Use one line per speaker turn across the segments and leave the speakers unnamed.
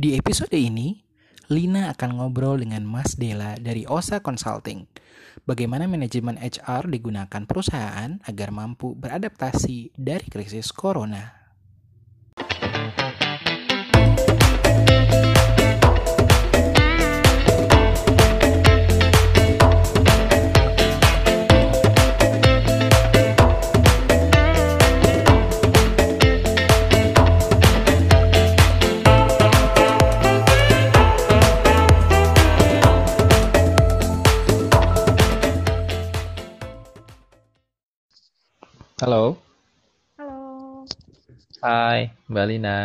Di episode ini, Lina akan ngobrol dengan Mas Dela dari OSA Consulting. Bagaimana manajemen HR digunakan perusahaan agar mampu beradaptasi dari krisis corona. Hai, Mbak Lina.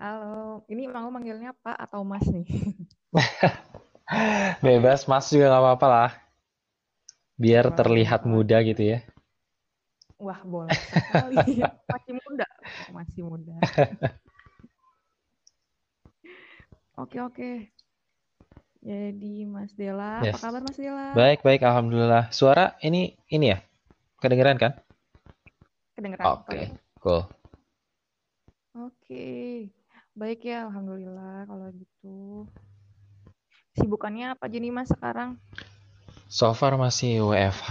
Halo. Ini mau manggilnya Pak atau Mas nih?
Bebas, Mas juga nggak apa-apa lah. Biar
Boleh,
terlihat muda gitu ya.
Wah, boleh sekali. Masih muda. Masih muda. Oke, oke. Jadi Mas Dela, apa
Yes.
kabar Mas Dela?
Baik, baik, alhamdulillah. Suara ini ini ya? Kedengeran kan?
Kedengeran
Oke,
Pak?
cool.
Oke. Baik ya, alhamdulillah kalau gitu. Sibukannya apa aja nih Mas sekarang?
So far masih WFH,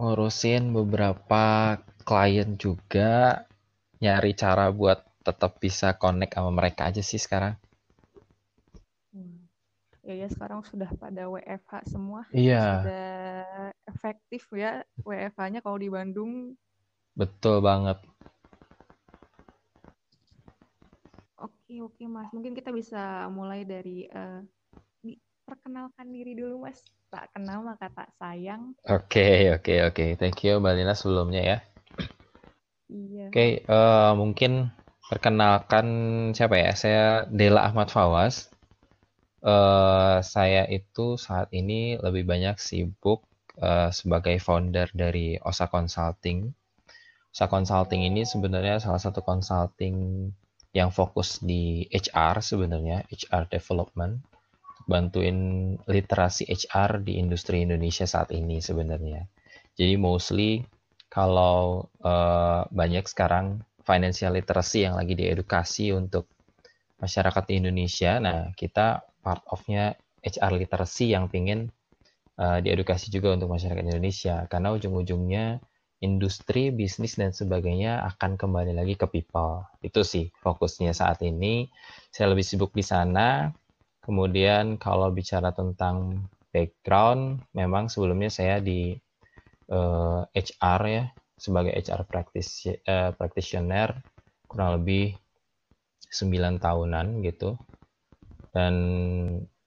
ngurusin beberapa klien juga, nyari cara buat tetap bisa connect sama mereka aja sih sekarang.
Hmm. Ya, ya sekarang sudah pada WFH semua.
Iya,
Sudah efektif ya WFH-nya kalau di Bandung
betul banget.
Oke, oke, Mas. Mungkin kita bisa mulai dari di- perkenalkan diri dulu, Mas. Tak kenal maka tak sayang.
Oke, oke, oke. Thank you, Mbak Lina sebelumnya ya.
Iya.
Oke, eh, mungkin perkenalkan siapa ya? Saya Dela Ahmad Fawaz. Eh, saya itu saat ini lebih banyak sibuk eh, sebagai founder dari OSA Consulting. OSA Consulting ini sebenarnya salah satu consulting yang fokus di HR sebenarnya, HR development, bantuin literasi HR di industri Indonesia saat ini sebenarnya. Jadi mostly kalau eh, banyak sekarang financial literacy yang lagi diedukasi untuk masyarakat di Indonesia. Nah, kita part of-nya HR literacy yang pingin eh, diedukasi juga untuk masyarakat Indonesia. Karena ujung-ujungnya industri, bisnis, dan sebagainya akan kembali lagi ke people. Itu sih fokusnya saat ini. Saya lebih sibuk di sana. Kemudian kalau bicara tentang background, memang sebelumnya saya di eh, HR ya, sebagai HR practice, eh, practitioner kurang lebih 9 tahunan gitu. Dan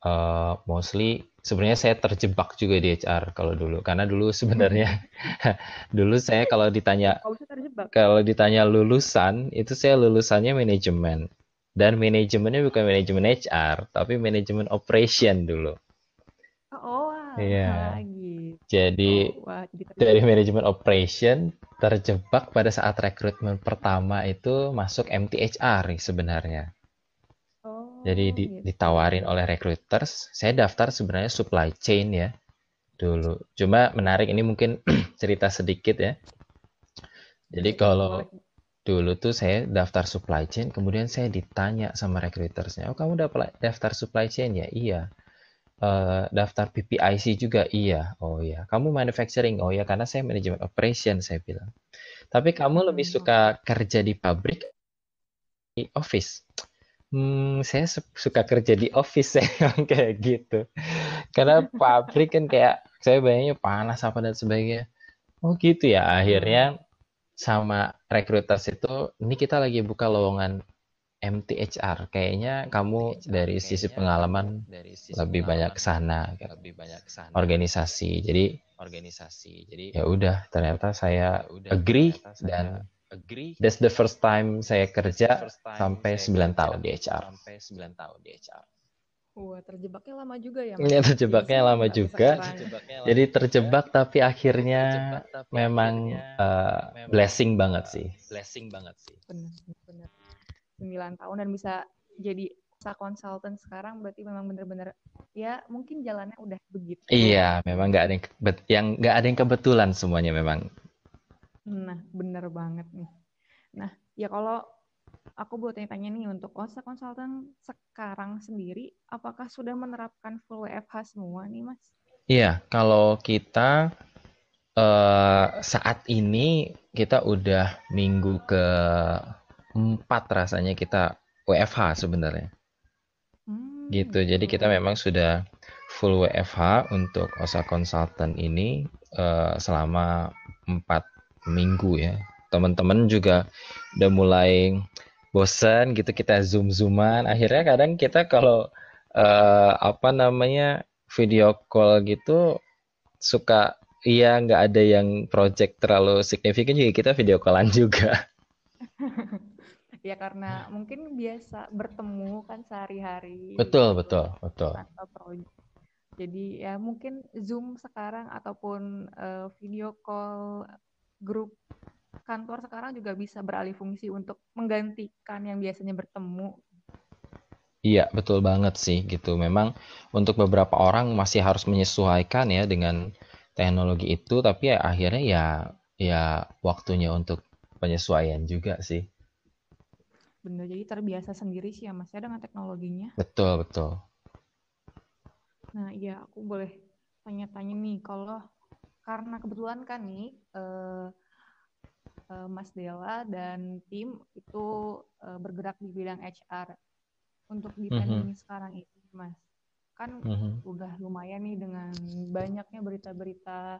eh, mostly sebenarnya saya terjebak juga di HR kalau dulu karena dulu sebenarnya dulu saya kalau ditanya
Kalau
ditanya lulusan itu saya lulusannya manajemen dan manajemennya bukan manajemen HR tapi manajemen operation dulu.
Oh,
Iya.
gitu.
Jadi
Wah, jadi terjebak.
dari manajemen operation terjebak pada saat rekrutmen pertama itu masuk MTHR sebenarnya.
Oh,
Jadi di-
gitu.
ditawarin oleh recruiters, saya daftar sebenarnya supply chain ya dulu. Cuma menarik ini mungkin cerita sedikit ya. Jadi kalau dulu tuh saya daftar supply chain, kemudian saya ditanya sama recruitersnya, oh kamu daftar supply chain ya? Iya. Eh, daftar PPIC juga? Iya. Oh iya. Kamu manufacturing? Oh iya, karena saya manajemen operation saya bilang. Tapi kamu lebih
Hmm.
suka kerja di pabrik, di office? Hmm, saya su- suka kerja di office saya bilang kayak gitu. Karena pabrik kan kayak saya bayangnya panas apa dan sebagainya. Oh gitu ya. Akhirnya sama recruiters itu, ini kita lagi buka lowongan MTHR. Kayaknya kamu dari sisi pengalaman lebih banyak ke sana, gitu. organisasi. Jadi
organisasi. Jadi
ya udah, ternyata saya
ya udah,
agree
ternyata saya
dan that's the first time saya kerja
first time
sampai
saya
9
kerja
tahun di HR.
Sampai 9 tahun di HR.
Wah, terjebaknya lama juga ya,
Iya, terjebaknya
Jadi
lama juga.
Terjebaknya lama
Jadi
juga.
terjebak tapi akhirnya
Terjebak, tapi
memang
akhirnya
eh,
memang,
blessing
eh,
banget sih.
Blessing banget sih.
Benar, benar. 9 tahun dan bisa jadi usaha konsultan sekarang berarti memang benar-benar ya mungkin jalannya udah begitu.
Iya, memang nggak ada yang, yang nggak ada yang kebetulan semuanya memang.
Nah, benar banget nih. Nah, ya kalau aku buat tanya-tanya nih untuk OSA konsultan sekarang sendiri, apakah sudah menerapkan full WFH semua nih, Mas?
Iya, kalau kita eh, saat ini kita udah minggu ke empat rasanya kita WFH sebenarnya.
Hmm,
Gitu. Jadi
gitu.
kita memang sudah full WFH untuk OSA konsultan ini eh, selama empat minggu ya. Teman-teman juga udah mulai bosan gitu kita zoom-zooman. Akhirnya kadang kita kalau eh, apa namanya video call gitu suka iya nggak ada yang project terlalu signifikan juga kita video callan juga.
Ya karena mungkin biasa bertemu kan sehari-hari
Betul,
gitu
betul, betul.
atau project. Jadi ya mungkin Zoom sekarang ataupun eh, video call grup kantor sekarang juga bisa beralih fungsi untuk menggantikan yang biasanya bertemu.
Iya, betul banget sih gitu. Memang untuk beberapa orang masih harus menyesuaikan ya dengan teknologi itu, tapi ya akhirnya ya ya waktunya untuk penyesuaian juga sih.
Bener, jadi terbiasa sendiri sih ya Mas ya dengan teknologinya.
Betul, betul.
Nah, iya aku boleh tanya-tanya nih kalau karena kebetulan kan nih eh, eh, Mas Dela dan tim itu eh, bergerak di bidang HR untuk di pandemi sekarang ini, Mas. Kan
mhm.
udah lumayan nih dengan banyaknya berita-berita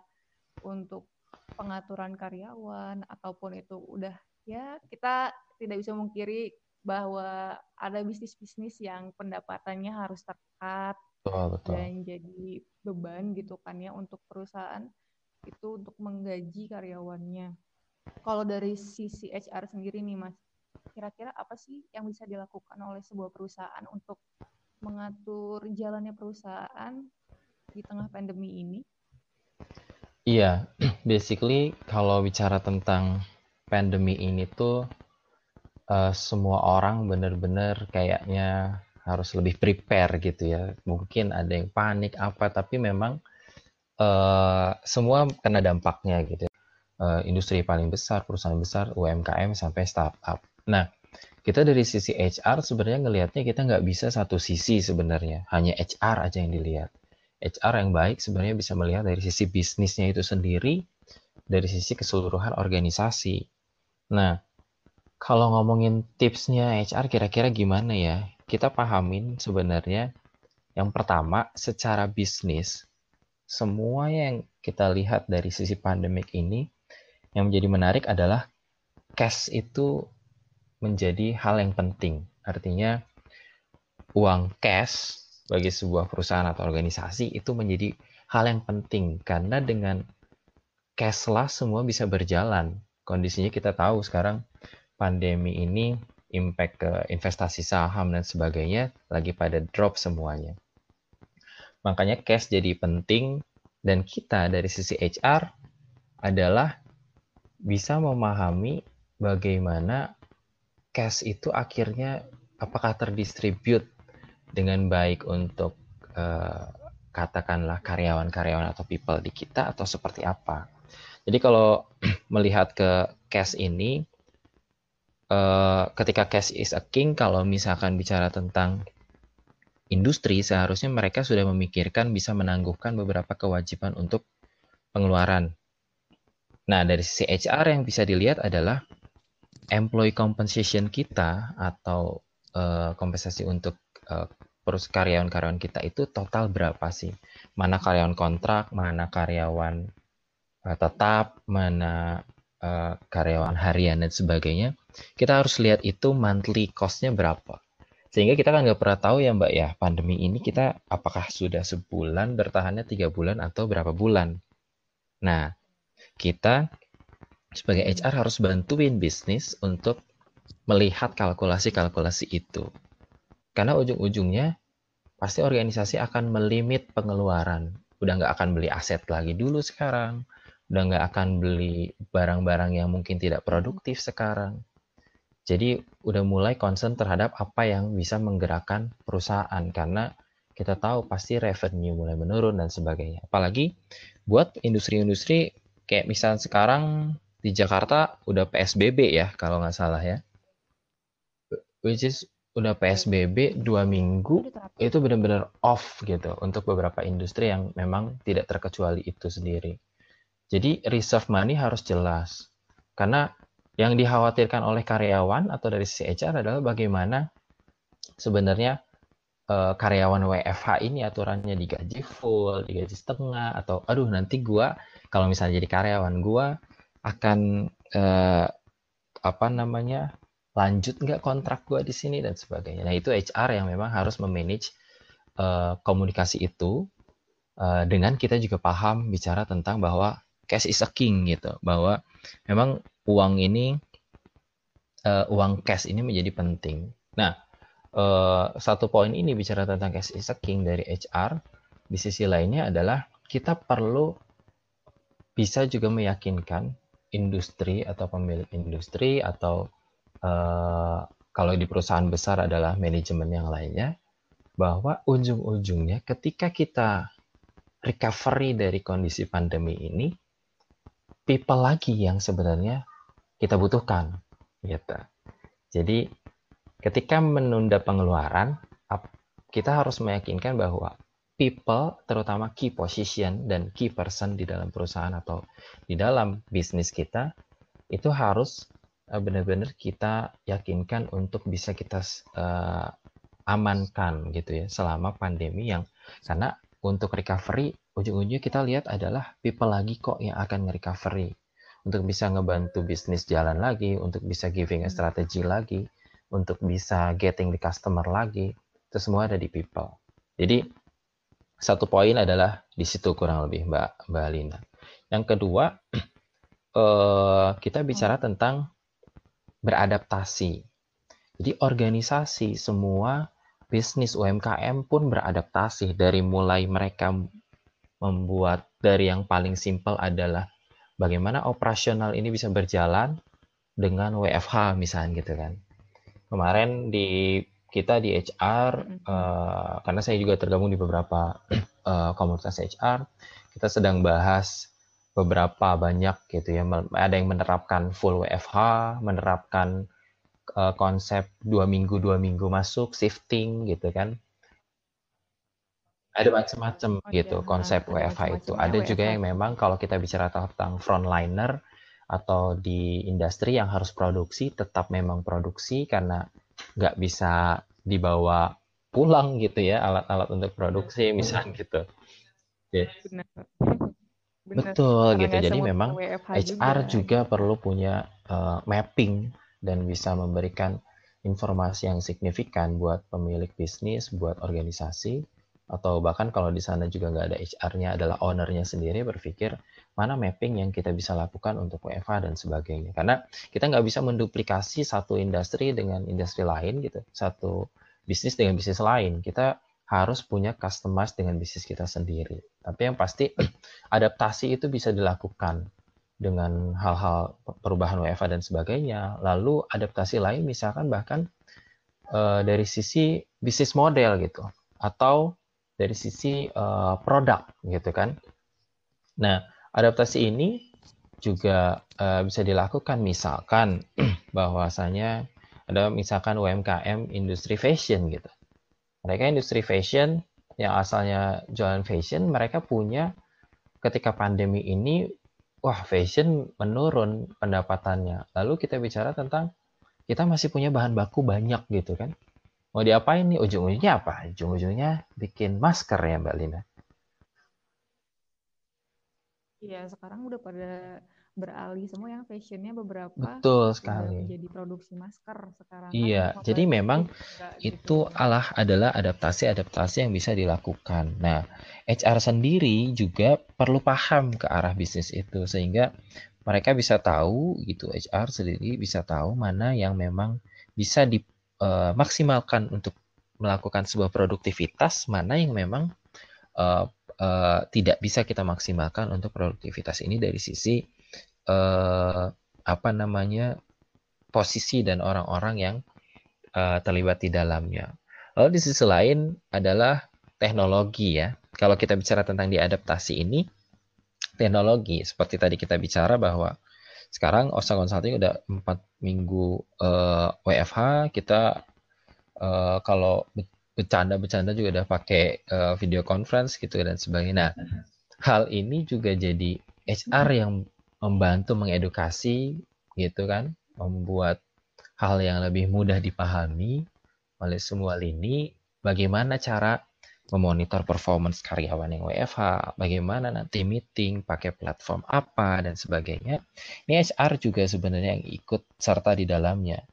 untuk pengaturan karyawan ataupun itu udah ya kita tidak bisa mengkiri bahwa ada bisnis-bisnis yang pendapatannya harus terkat
Betul, betul.
dan jadi beban gitu kan ya untuk perusahaan itu untuk menggaji karyawannya. Kalau dari sisi HR sendiri nih Mas, kira-kira apa sih yang bisa dilakukan oleh sebuah perusahaan untuk mengatur jalannya perusahaan di tengah pandemi ini?
Iya, basically kalau bicara tentang pandemi ini tuh eh, semua orang bener-bener kayaknya harus lebih prepare gitu ya. Mungkin ada yang panik apa, tapi memang eh, semua kena dampaknya gitu. Eh, industri paling besar, perusahaan besar, UMKM sampai startup. Nah, kita dari sisi HR sebenarnya ngelihatnya kita nggak bisa satu sisi sebenarnya, hanya HR aja yang dilihat. HR yang baik sebenarnya bisa melihat dari sisi bisnisnya itu sendiri, dari sisi keseluruhan organisasi. Nah, kalau ngomongin tipsnya HR kira-kira gimana ya? Kita pahamin sebenarnya yang pertama secara bisnis semua yang kita lihat dari sisi pandemik ini yang menjadi menarik adalah cash itu menjadi hal yang penting. Artinya uang cash bagi sebuah perusahaan atau organisasi itu menjadi hal yang penting karena dengan cashless semua bisa berjalan. Kondisinya kita tahu sekarang pandemi ini impact ke investasi saham dan sebagainya lagi pada drop semuanya. Makanya cash jadi penting dan kita dari sisi HR adalah bisa memahami bagaimana cash itu akhirnya apakah terdistribute dengan baik untuk eh, katakanlah karyawan-karyawan atau people di kita atau seperti apa. Jadi kalau melihat ke cash ini, eh, ketika cash is a king, kalau misalkan bicara tentang industri, seharusnya mereka sudah memikirkan bisa menangguhkan beberapa kewajiban untuk pengeluaran. Nah, dari sisi HR yang bisa dilihat adalah employee compensation kita atau eh, kompensasi untuk perus karyawan-karyawan kita itu total berapa sih? Mana karyawan kontrak, mana karyawan eh, tetap, mana karyawan harian dan sebagainya. Kita harus lihat itu monthly cost-nya berapa. Sehingga kita kan nggak pernah tahu ya Mbak ya, pandemi ini kita apakah sudah sebulan, bertahannya tiga bulan atau berapa bulan. Nah, kita sebagai HR harus bantuin bisnis untuk melihat kalkulasi-kalkulasi itu. Karena ujung-ujungnya pasti organisasi akan melimit pengeluaran. Udah nggak akan beli aset lagi dulu sekarang. Udah nggak akan beli barang-barang yang mungkin tidak produktif sekarang. Jadi udah mulai concern terhadap apa yang bisa menggerakkan perusahaan. Karena kita tahu pasti revenue mulai menurun dan sebagainya. Apalagi buat industri-industri kayak misalnya sekarang di Jakarta udah PSBB ya kalau nggak salah ya. which is udah PSBB dua minggu itu benar-benar off gitu untuk beberapa industri yang memang tidak terkecuali itu sendiri. Jadi reserve money harus jelas karena yang dikhawatirkan oleh karyawan atau dari sisi HR adalah bagaimana sebenarnya uh, karyawan WFH ini aturannya digaji full, digaji setengah atau aduh nanti gua kalau misalnya jadi karyawan gua akan uh, apa namanya lanjut nggak kontrak gue di sini dan sebagainya. Nah itu HR yang memang harus memanage uh, komunikasi itu uh, dengan kita juga paham bicara tentang bahwa cash is a king gitu, bahwa memang uang ini uh, uang cash ini menjadi penting. Nah uh, satu poin ini bicara tentang cash is a king dari HR. Di sisi lainnya adalah kita perlu bisa juga meyakinkan industri atau pemilik industri atau uh, kalau di perusahaan besar adalah manajemen yang lainnya, bahwa ujung-ujungnya ketika kita recovery dari kondisi pandemi ini, people lagi yang sebenarnya kita butuhkan, gitu. Jadi ketika menunda pengeluaran, kita harus meyakinkan bahwa people, terutama key position dan key person di dalam perusahaan atau di dalam bisnis kita, itu harus uh, benar-benar kita yakinkan untuk bisa kita uh, amankan gitu ya selama pandemi yang karena untuk recovery ujung-ujungnya kita lihat adalah people lagi kok yang akan nge-recovery untuk bisa ngebantu bisnis jalan lagi, untuk bisa giving a hmm. strategy lagi, untuk bisa getting the customer lagi, itu semua ada di people. Jadi satu poin adalah di situ kurang lebih Mbak Mbak Lina. Yang kedua, eh, kita bicara hmm. tentang beradaptasi. Jadi organisasi semua bisnis UMKM pun beradaptasi dari mulai mereka membuat dari yang paling simpel adalah bagaimana operasional ini bisa berjalan dengan WFH misalnya gitu kan. Kemarin di kita di HR uh, eh, karena saya juga tergabung di beberapa uh, komunitas HR, kita sedang bahas beberapa banyak gitu ya ada yang menerapkan full WFH menerapkan uh, konsep dua minggu dua minggu masuk shifting gitu kan ada macam-macam oh, gitu iya. konsep ada WFH itu ada WFH. juga yang memang kalau kita bicara tentang frontliner atau di industri yang harus produksi tetap memang produksi karena nggak bisa dibawa pulang gitu ya alat-alat untuk produksi misalnya gitu. Yeah. Benar. Bener. Betul gitu. Jadi memang HR juga, juga perlu punya uh, mapping dan bisa memberikan informasi yang signifikan buat pemilik bisnis, buat organisasi, atau bahkan kalau di sana juga nggak ada HR-nya adalah ownernya sendiri berpikir mana mapping yang kita bisa lakukan untuk WFH dan sebagainya. Karena kita nggak bisa menduplikasi satu industri dengan industri lain gitu, satu bisnis dengan bisnis lain. Kita harus punya customize dengan bisnis kita sendiri. Tapi yang pasti adaptasi itu bisa dilakukan dengan hal-hal perubahan WFA dan sebagainya. Lalu adaptasi lain misalkan bahkan e, dari sisi bisnis model gitu atau dari sisi e, produk gitu kan. Nah, adaptasi ini juga e, bisa dilakukan misalkan bahwasanya ada misalkan UMKM industri fashion gitu mereka industri fashion yang asalnya jualan fashion, mereka punya ketika pandemi ini, wah fashion menurun pendapatannya. Lalu kita bicara tentang kita masih punya bahan baku banyak gitu kan. Mau diapain nih? Ujung-ujungnya apa? Ujung-ujungnya bikin masker ya Mbak Lina.
Iya, sekarang udah pada beralih semua yang fashionnya beberapa
betul sekali
jadi produksi masker sekarang
iya kan, jadi memang itu gitu. alah adalah adaptasi-adaptasi yang bisa dilakukan nah HR sendiri juga perlu paham ke arah bisnis itu sehingga mereka bisa tahu gitu HR sendiri bisa tahu mana yang memang bisa dimaksimalkan uh, untuk melakukan sebuah produktivitas mana yang memang uh, uh, tidak bisa kita maksimalkan untuk produktivitas ini dari sisi uh, apa namanya posisi dan orang-orang yang uh, terlibat di dalamnya. Lalu di sisi lain adalah teknologi ya. Kalau kita bicara tentang diadaptasi ini, teknologi seperti tadi kita bicara bahwa sekarang Osa Consulting udah empat minggu uh, WFH, kita uh, kalau bercanda-bercanda juga udah pakai uh, video conference gitu dan sebagainya. Nah, hal ini juga jadi HR yang membantu mengedukasi gitu kan, membuat hal yang lebih mudah dipahami oleh semua lini, bagaimana cara memonitor performance karyawan yang WFH, bagaimana nanti meeting, pakai platform apa, dan sebagainya. Ini HR juga sebenarnya yang ikut serta di dalamnya.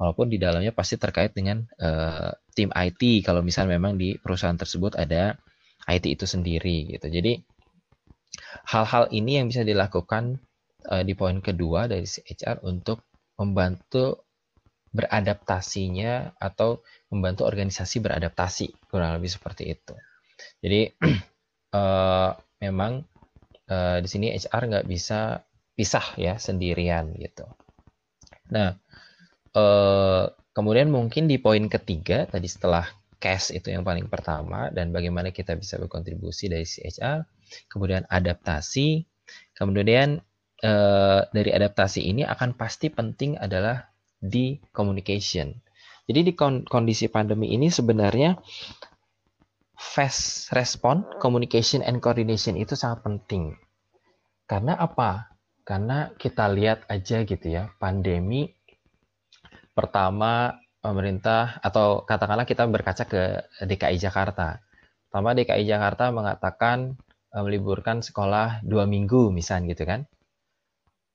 Walaupun di dalamnya pasti terkait dengan uh, tim IT, kalau misal memang di perusahaan tersebut ada IT itu sendiri gitu. Jadi hal-hal ini yang bisa dilakukan uh, di poin kedua dari HR untuk membantu beradaptasinya atau membantu organisasi beradaptasi kurang lebih seperti itu. Jadi uh, memang uh, di sini HR nggak bisa pisah ya sendirian gitu. Nah uh, kemudian mungkin di poin ketiga tadi setelah cash itu yang paling pertama dan bagaimana kita bisa berkontribusi dari si HR, kemudian adaptasi, kemudian uh, dari adaptasi ini akan pasti penting adalah di communication. Jadi di kondisi pandemi ini sebenarnya fast respon, communication and coordination itu sangat penting. Karena apa? Karena kita lihat aja gitu ya, pandemi pertama pemerintah atau katakanlah kita berkaca ke DKI Jakarta. Pertama DKI Jakarta mengatakan eh, meliburkan sekolah dua minggu misalnya gitu kan.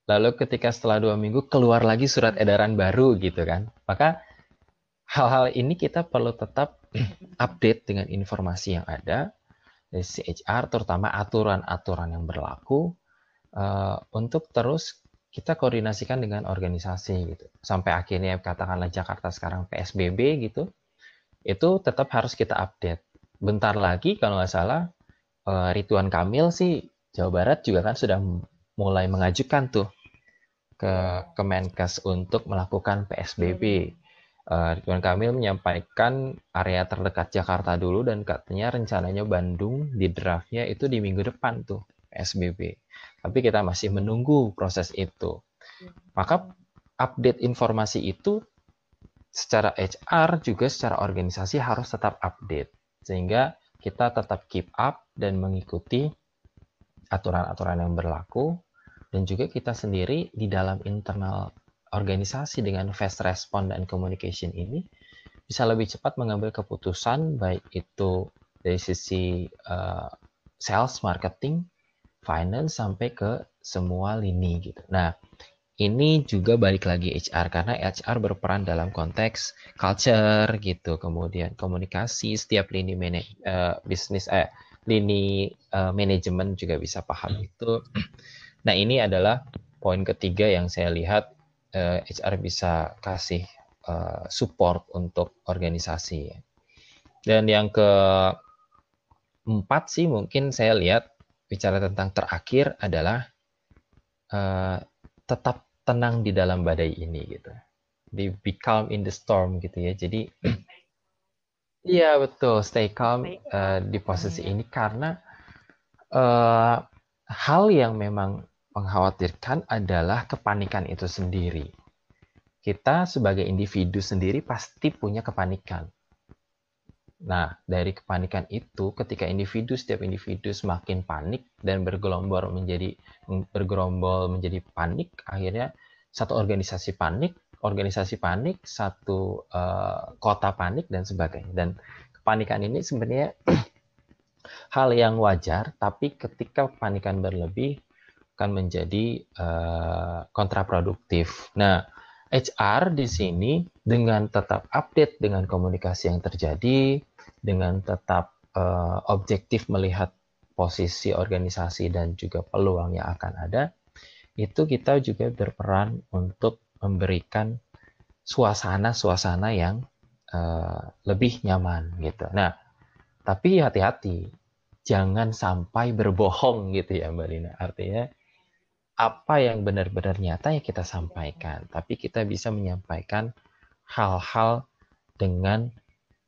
Lalu ketika setelah dua minggu keluar lagi surat edaran baru gitu kan. Maka hal-hal ini kita perlu tetap update dengan informasi yang ada dari CHR, terutama aturan-aturan yang berlaku uh, untuk terus kita koordinasikan dengan organisasi gitu. Sampai akhirnya katakanlah Jakarta sekarang PSBB gitu, itu tetap harus kita update. Bentar lagi kalau nggak salah uh, Rituan Kamil sih Jawa Barat juga kan sudah mulai mengajukan tuh ke Kemenkes untuk melakukan PSBB. Uh, Ridwan Kamil menyampaikan area terdekat Jakarta dulu dan katanya rencananya Bandung di draftnya itu di minggu depan tuh PSBB. Tapi kita masih menunggu proses itu. Maka update informasi itu secara HR juga secara organisasi harus tetap update sehingga kita tetap keep up dan mengikuti aturan-aturan yang berlaku dan juga kita sendiri di dalam internal organisasi dengan fast response dan communication ini bisa lebih cepat mengambil keputusan baik itu dari sisi uh, sales, marketing, finance sampai ke semua lini gitu. Nah, ini juga balik lagi HR karena HR berperan dalam konteks culture gitu, kemudian komunikasi setiap lini uh, bisnis eh lini uh, manajemen juga bisa paham itu. Nah, ini adalah poin ketiga yang saya lihat uh, eh, HR bisa kasih uh, support untuk organisasi. Dan yang keempat sih mungkin saya lihat bicara tentang terakhir adalah uh, tetap tenang di dalam badai ini gitu. Di be calm in the storm gitu ya. Jadi Iya betul, stay calm uh, di posisi ini karena uh, hal yang memang mengkhawatirkan adalah kepanikan itu sendiri. Kita sebagai individu sendiri pasti punya kepanikan. Nah, dari kepanikan itu, ketika individu setiap individu semakin panik dan bergelombol menjadi bergerombol menjadi panik, akhirnya satu organisasi panik, organisasi panik, satu uh, kota panik dan sebagainya. Dan kepanikan ini sebenarnya hal yang wajar, tapi ketika kepanikan berlebih, akan menjadi uh, kontraproduktif. Nah, HR di sini dengan tetap update dengan komunikasi yang terjadi, dengan tetap uh, objektif melihat posisi organisasi dan juga peluang yang akan ada, itu kita juga berperan untuk memberikan suasana-suasana yang uh, lebih nyaman gitu. Nah, tapi hati-hati, jangan sampai berbohong gitu ya Mbak Lina. Artinya apa yang benar-benar nyata ya kita sampaikan, tapi kita bisa menyampaikan hal-hal dengan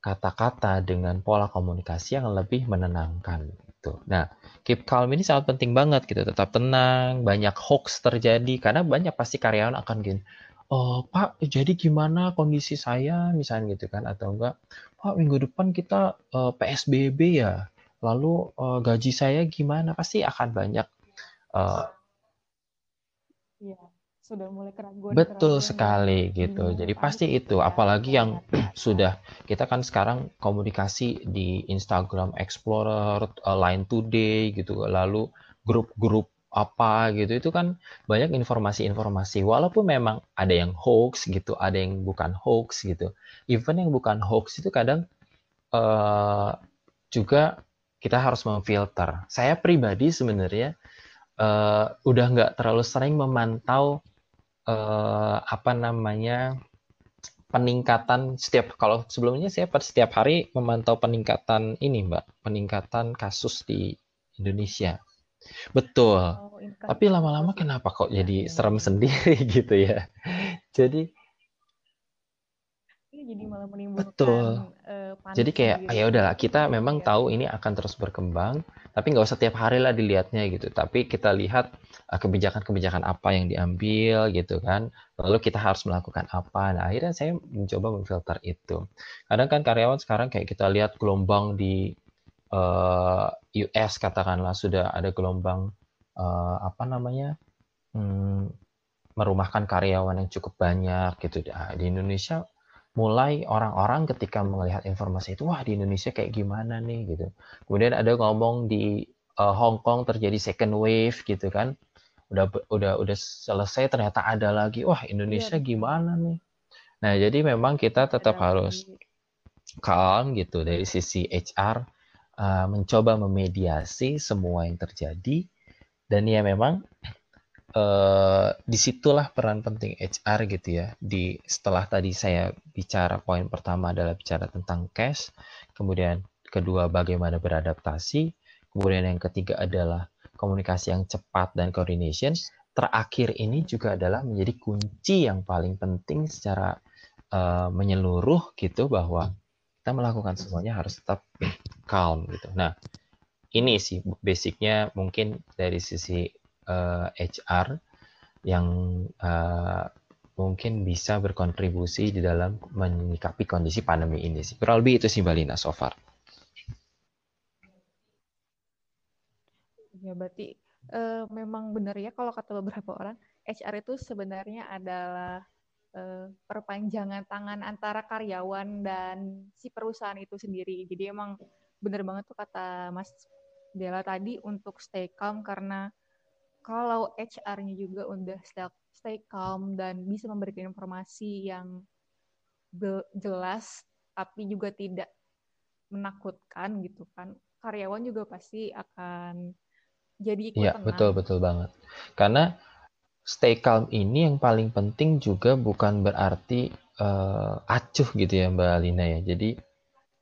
kata-kata dengan pola komunikasi yang lebih menenangkan gitu. Nah, keep calm ini sangat penting banget gitu, tetap tenang, banyak hoax terjadi karena banyak pasti karyawan akan gini, oh Pak jadi gimana kondisi saya? Misalnya gitu kan atau enggak Pak minggu depan kita uh, eh, PSBB ya lalu uh, gaji saya gimana? Pasti akan banyak uh,
ya sudah mulai keraguan
betul keraguan sekali gitu. Jadi pasti itu apalagi yang sudah kita kan sekarang komunikasi di Instagram Explorer uh, Line Today gitu. Lalu grup-grup apa gitu itu kan banyak informasi-informasi. Walaupun memang ada yang hoax gitu ada yang bukan hoax gitu. Even yang bukan hoax itu kadang uh, juga kita harus memfilter. Saya pribadi sebenarnya uh, udah nggak terlalu sering memantau uh, apa namanya peningkatan setiap kalau sebelumnya saya setiap hari memantau peningkatan ini mbak peningkatan kasus di Indonesia Betul. Oh, Tapi lama-lama kenapa kok jadi serem sendiri gitu ya? Jadi
iya, jadi malah menimbulkan
betul. Uh, jadi kayak gitu. ya udahlah kita memang ya. tahu ini akan terus berkembang, tapi nggak usah tiap hari lah dilihatnya gitu. Tapi kita lihat kebijakan kebijakan-kebijakan apa yang diambil gitu kan. Lalu kita harus melakukan apa. Nah akhirnya saya mencoba memfilter itu. Kadang kan karyawan sekarang kayak kita lihat gelombang di uh, eh, US katakanlah sudah ada gelombang uh, apa namanya hmm, merumahkan karyawan yang cukup banyak gitu nah, di Indonesia mulai orang-orang ketika melihat informasi itu wah di Indonesia kayak gimana nih? Gitu. Kemudian ada ngomong di uh, Hong Kong terjadi second wave gitu kan. Udah udah udah selesai ternyata ada lagi. Wah Indonesia iya, gimana nih? Nah jadi memang kita tetap harus calm gitu dari sisi HR uh, mencoba memediasi semua yang terjadi. Dan ya memang uh, di situlah peran penting HR gitu ya di setelah tadi saya bicara poin pertama adalah bicara tentang cash kemudian kedua bagaimana beradaptasi kemudian yang ketiga adalah komunikasi yang cepat dan coordination terakhir ini juga adalah menjadi kunci yang paling penting secara uh, menyeluruh gitu bahwa kita melakukan semuanya harus tetap calm gitu. Nah, ini sih basicnya mungkin dari sisi uh, eh, HR yang uh, mungkin bisa berkontribusi di dalam menyikapi kondisi pandemi ini sih. Kurang lebih itu sih Balina so far.
Ya berarti uh, memang benar ya kalau kata beberapa orang HR itu sebenarnya adalah perpanjangan tangan antara karyawan dan si perusahaan itu sendiri. Jadi emang bener banget tuh kata Mas Bella tadi untuk stay calm karena kalau HR-nya juga udah stay, stay calm dan bisa memberikan informasi yang jelas tapi juga tidak menakutkan gitu kan karyawan juga pasti akan jadi ikut
Iya, betul betul banget. Karena stay calm ini yang paling penting juga bukan berarti uh, acuh gitu ya Mbak Lina ya. Jadi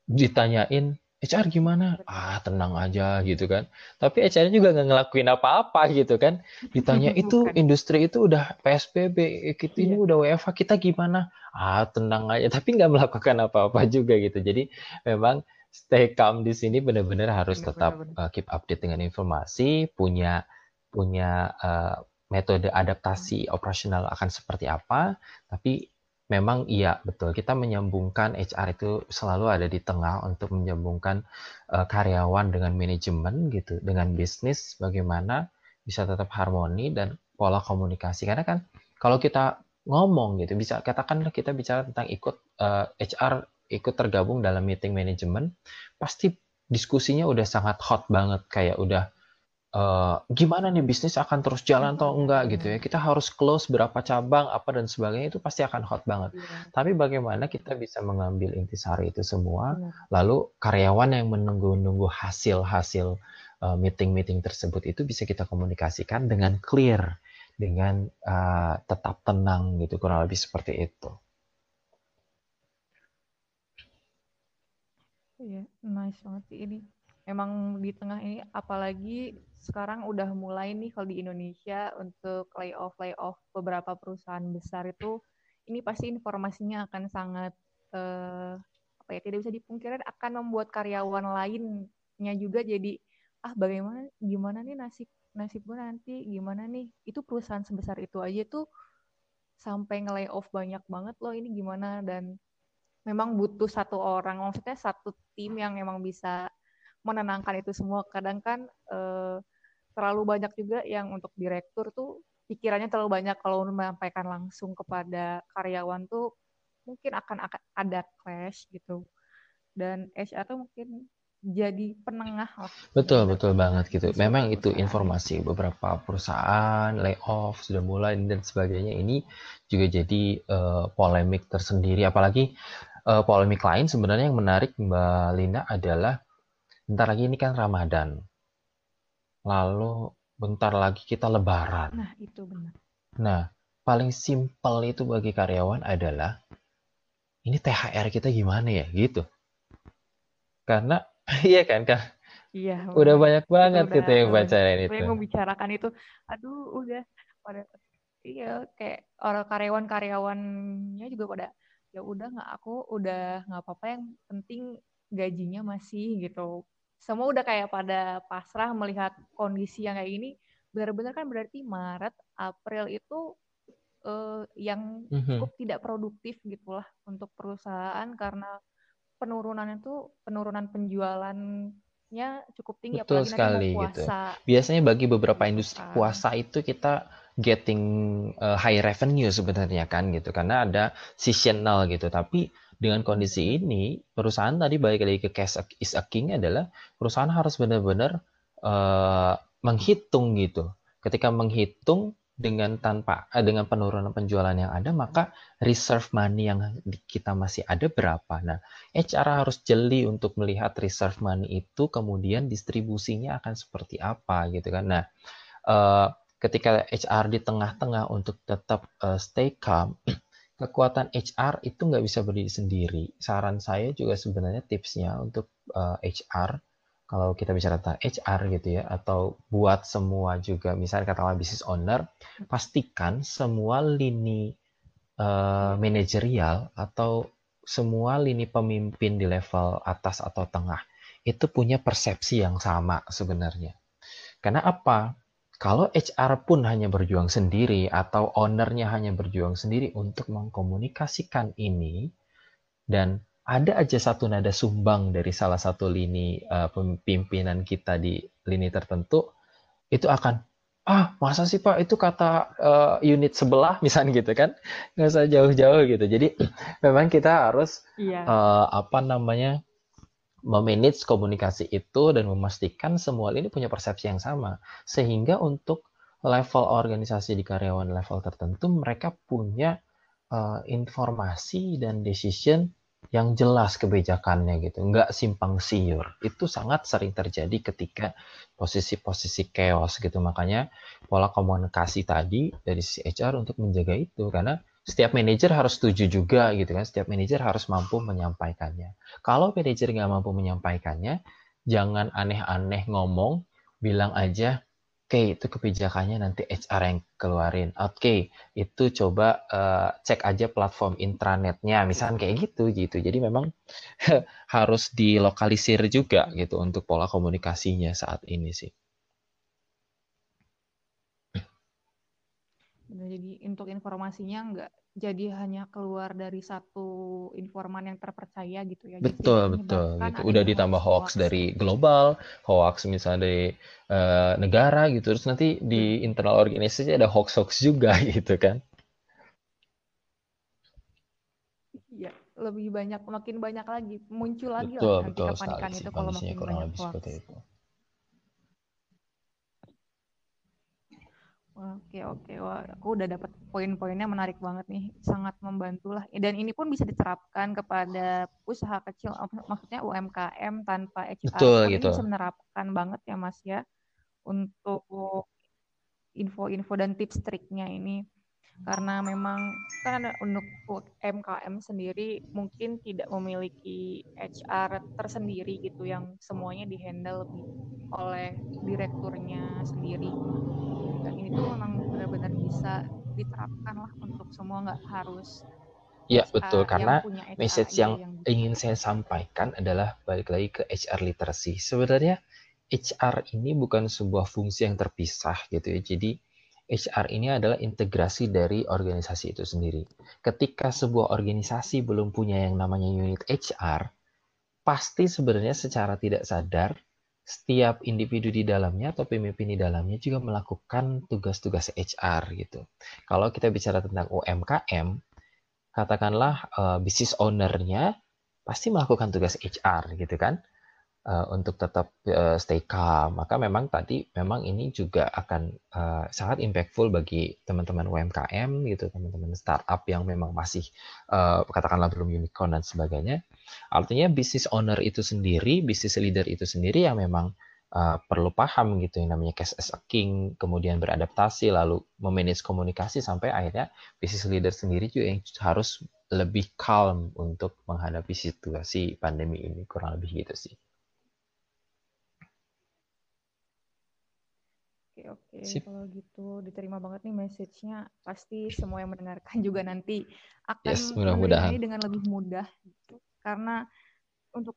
ditanyain HR gimana? Ah tenang aja gitu kan. Tapi HR juga nggak ngelakuin apa-apa gitu kan. Ditanya itu industri itu udah PSBB, kita ini iya. udah WFH, kita gimana? Ah tenang aja. Tapi nggak melakukan apa-apa juga gitu. Jadi memang stay calm di sini benar-benar harus tetap benar. Uh, keep update dengan informasi, punya punya uh, metode adaptasi operasional akan seperti apa, tapi memang iya betul. Kita menyambungkan HR itu selalu ada di tengah untuk menyambungkan uh, karyawan dengan manajemen gitu, dengan bisnis bagaimana bisa tetap harmoni dan pola komunikasi. Karena kan kalau kita ngomong gitu bisa katakan kita bicara tentang ikut uh, eh, HR ikut tergabung dalam meeting manajemen pasti diskusinya udah sangat hot banget kayak udah uh, gimana nih bisnis akan terus jalan atau enggak gitu ya. Kita harus close berapa cabang apa dan sebagainya itu pasti akan hot banget. Yeah. Tapi bagaimana kita bisa mengambil intisari itu semua, yeah. lalu karyawan yang menunggu-nunggu hasil-hasil uh, meeting-meeting tersebut itu bisa kita komunikasikan dengan clear, dengan uh, tetap tenang gitu kurang lebih seperti itu.
Iya, nice banget sih ini emang di tengah ini apalagi sekarang udah mulai nih kalau di Indonesia untuk layoff layoff beberapa perusahaan besar itu ini pasti informasinya akan sangat uh, apa ya tidak bisa dipungkiri akan membuat karyawan lainnya juga jadi ah bagaimana gimana nih nasib nasib gue nanti gimana nih? Itu perusahaan sebesar itu aja tuh sampai nge off banyak banget loh ini gimana dan memang butuh satu orang maksudnya satu tim yang emang bisa menenangkan itu semua kadang kan eh, terlalu banyak juga yang untuk direktur tuh pikirannya terlalu banyak kalau menyampaikan langsung kepada karyawan tuh mungkin akan, ada clash gitu dan HR tuh mungkin jadi penengah lah.
Betul, betul banget gitu. Memang itu informasi beberapa perusahaan layoff sudah mulai dan sebagainya ini juga jadi uh, polemik tersendiri. Apalagi uh, polemik lain sebenarnya yang menarik Mbak Lina adalah bentar lagi ini kan Ramadan. Lalu bentar lagi kita Lebaran.
Nah, itu benar.
Nah, paling simpel itu bagi karyawan adalah ini THR kita gimana ya gitu. Karena Iya kan, Kak?
Iya.
Udah banyak banget udah, gitu yang bacain itu.
Yang membicarakan itu, aduh udah pada iya kayak orang karyawan-karyawannya juga pada ya udah nggak aku udah nggak apa-apa yang penting gajinya masih gitu. Semua udah kayak pada pasrah melihat kondisi yang kayak ini. Benar-benar kan berarti Maret, April itu uh, yang mhm. cukup tidak produktif gitulah untuk perusahaan karena penurunan itu penurunan penjualannya cukup tinggi
Betul apalagi sekali nanti gitu. Biasanya bagi beberapa gitu industri kan. puasa itu kita getting uh, high revenue sebenarnya kan gitu karena ada seasonal gitu. Tapi dengan kondisi ini perusahaan tadi balik lagi ke cash is a king adalah perusahaan harus benar-benar uh, menghitung gitu. Ketika menghitung dengan tanpa eh, dengan penurunan penjualan yang ada maka reserve money yang kita masih ada berapa. Nah, HR harus jeli untuk melihat reserve money itu kemudian distribusinya akan seperti apa gitu kan. Nah, eh, ketika HR di tengah-tengah untuk tetap stay calm, kekuatan HR itu nggak bisa berdiri sendiri. Saran saya juga sebenarnya tipsnya untuk uh, HR kalau kita bicara tentang HR gitu ya atau buat semua juga misalnya katakanlah business owner pastikan semua lini uh, manajerial atau semua lini pemimpin di level atas atau tengah itu punya persepsi yang sama sebenarnya. Karena apa? Kalau HR pun hanya berjuang sendiri atau ownernya hanya berjuang sendiri untuk mengkomunikasikan ini dan ada aja satu nada sumbang dari salah satu lini uh, pimpinan kita di lini tertentu itu akan ah masa sih pak? Itu kata uh, unit sebelah misalnya gitu kan. Nggak usah jauh-jauh gitu. Jadi memang kita harus iya. uh, apa namanya memanage komunikasi itu dan memastikan semua ini punya persepsi yang sama sehingga untuk level organisasi di karyawan level tertentu mereka punya uh, informasi dan decision yang jelas kebijakannya gitu, nggak simpang siur. Itu sangat sering terjadi ketika posisi-posisi chaos gitu. Makanya pola komunikasi tadi dari si HR untuk menjaga itu karena setiap manajer harus setuju juga gitu kan. Setiap manajer harus mampu menyampaikannya. Kalau manajer nggak mampu menyampaikannya, jangan aneh-aneh ngomong, bilang aja Oke, itu kebijakannya nanti HR yang keluarin. Oke, itu coba uh, cek aja platform intranetnya, misalnya kayak gitu gitu. Jadi memang harus dilokalisir juga gitu untuk pola komunikasinya saat ini sih.
Jadi untuk informasinya nggak jadi hanya keluar dari satu informan yang terpercaya gitu ya.
Betul, Jadi betul. Gitu. Udah ditambah hoax, hoax dari global, hoax misalnya dari uh, negara gitu. Terus nanti di hmm. internal organisasi ada hoax-hoax juga gitu kan.
Iya, lebih banyak, makin banyak lagi, muncul lagi
betul,
lah
betul kepanikan itu kalau makin banyak hoax. Itu.
Oke oke, wah aku udah dapat poin-poinnya menarik banget nih, sangat membantu lah. Dan ini pun bisa diterapkan kepada usaha kecil, maksudnya UMKM tanpa HR.
Betul Tapi gitu.
Bisa menerapkan banget ya Mas ya untuk info-info dan tips triknya ini. Karena memang kan untuk UMKM sendiri mungkin tidak memiliki HR tersendiri gitu yang semuanya dihandle oleh direkturnya sendiri dan ini tuh memang benar-benar bisa diterapkan lah untuk semua nggak harus
Ya betul karena message yang, yang ingin saya sampaikan adalah balik lagi ke HR literacy. Sebenarnya HR ini bukan sebuah fungsi yang terpisah gitu ya. Jadi HR ini adalah integrasi dari organisasi itu sendiri. Ketika sebuah organisasi belum punya yang namanya unit HR, pasti sebenarnya secara tidak sadar setiap individu di dalamnya atau pemimpin di dalamnya juga melakukan tugas-tugas HR gitu. Kalau kita bicara tentang UMKM, katakanlah uh, business owner-nya pasti melakukan tugas HR gitu kan uh, untuk tetap uh, stay calm. Maka memang tadi memang ini juga akan uh, sangat impactful bagi teman-teman UMKM gitu, teman-teman startup yang memang masih uh, katakanlah belum unicorn dan sebagainya. Artinya business owner itu sendiri, business leader itu sendiri yang memang uh, perlu paham gitu yang namanya cash as a king, kemudian beradaptasi, lalu memanage komunikasi sampai akhirnya business leader sendiri juga yang harus lebih calm untuk menghadapi situasi pandemi ini kurang lebih gitu sih.
Oke, oke. Kalau gitu diterima banget nih message-nya. Pasti semua yang mendengarkan juga nanti akan
yes, mudah
dengan lebih mudah gitu. Karena untuk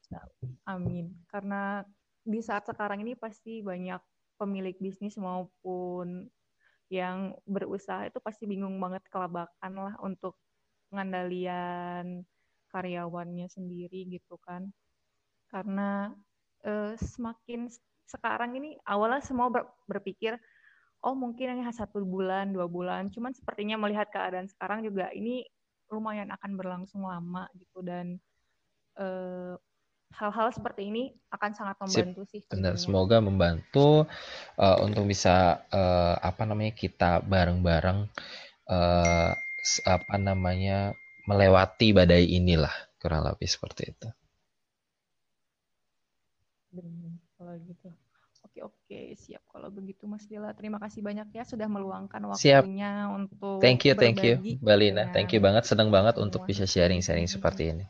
amin. Karena di saat sekarang ini pasti banyak pemilik bisnis maupun yang berusaha itu pasti bingung banget kelabakan lah untuk pengandalian karyawannya sendiri gitu kan. Karena eh, semakin sekarang ini awalnya semua ber, berpikir oh mungkin hanya satu bulan dua bulan cuman sepertinya melihat keadaan sekarang juga ini lumayan akan berlangsung lama gitu dan eh, hal-hal seperti ini akan sangat membantu Sip, sih.
Benar, semoga membantu uh, untuk bisa uh, apa namanya kita bareng-bareng uh, apa namanya melewati badai inilah kurang lebih seperti itu.
Benar kalau gitu. Oke siap kalau begitu Mas Dila terima kasih banyak ya sudah meluangkan waktunya siap. untuk
Thank you thank you Balina thank you banget senang banget untuk bisa sharing-sharing seperti ini.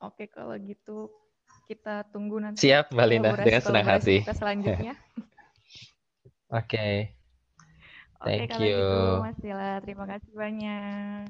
Oke kalau gitu kita tunggu nanti.
Siap Balina dengan senang hati.
Kita selanjutnya.
Oke. okay.
Thank Oke, kalau you. gitu Mas Dila terima kasih banyak.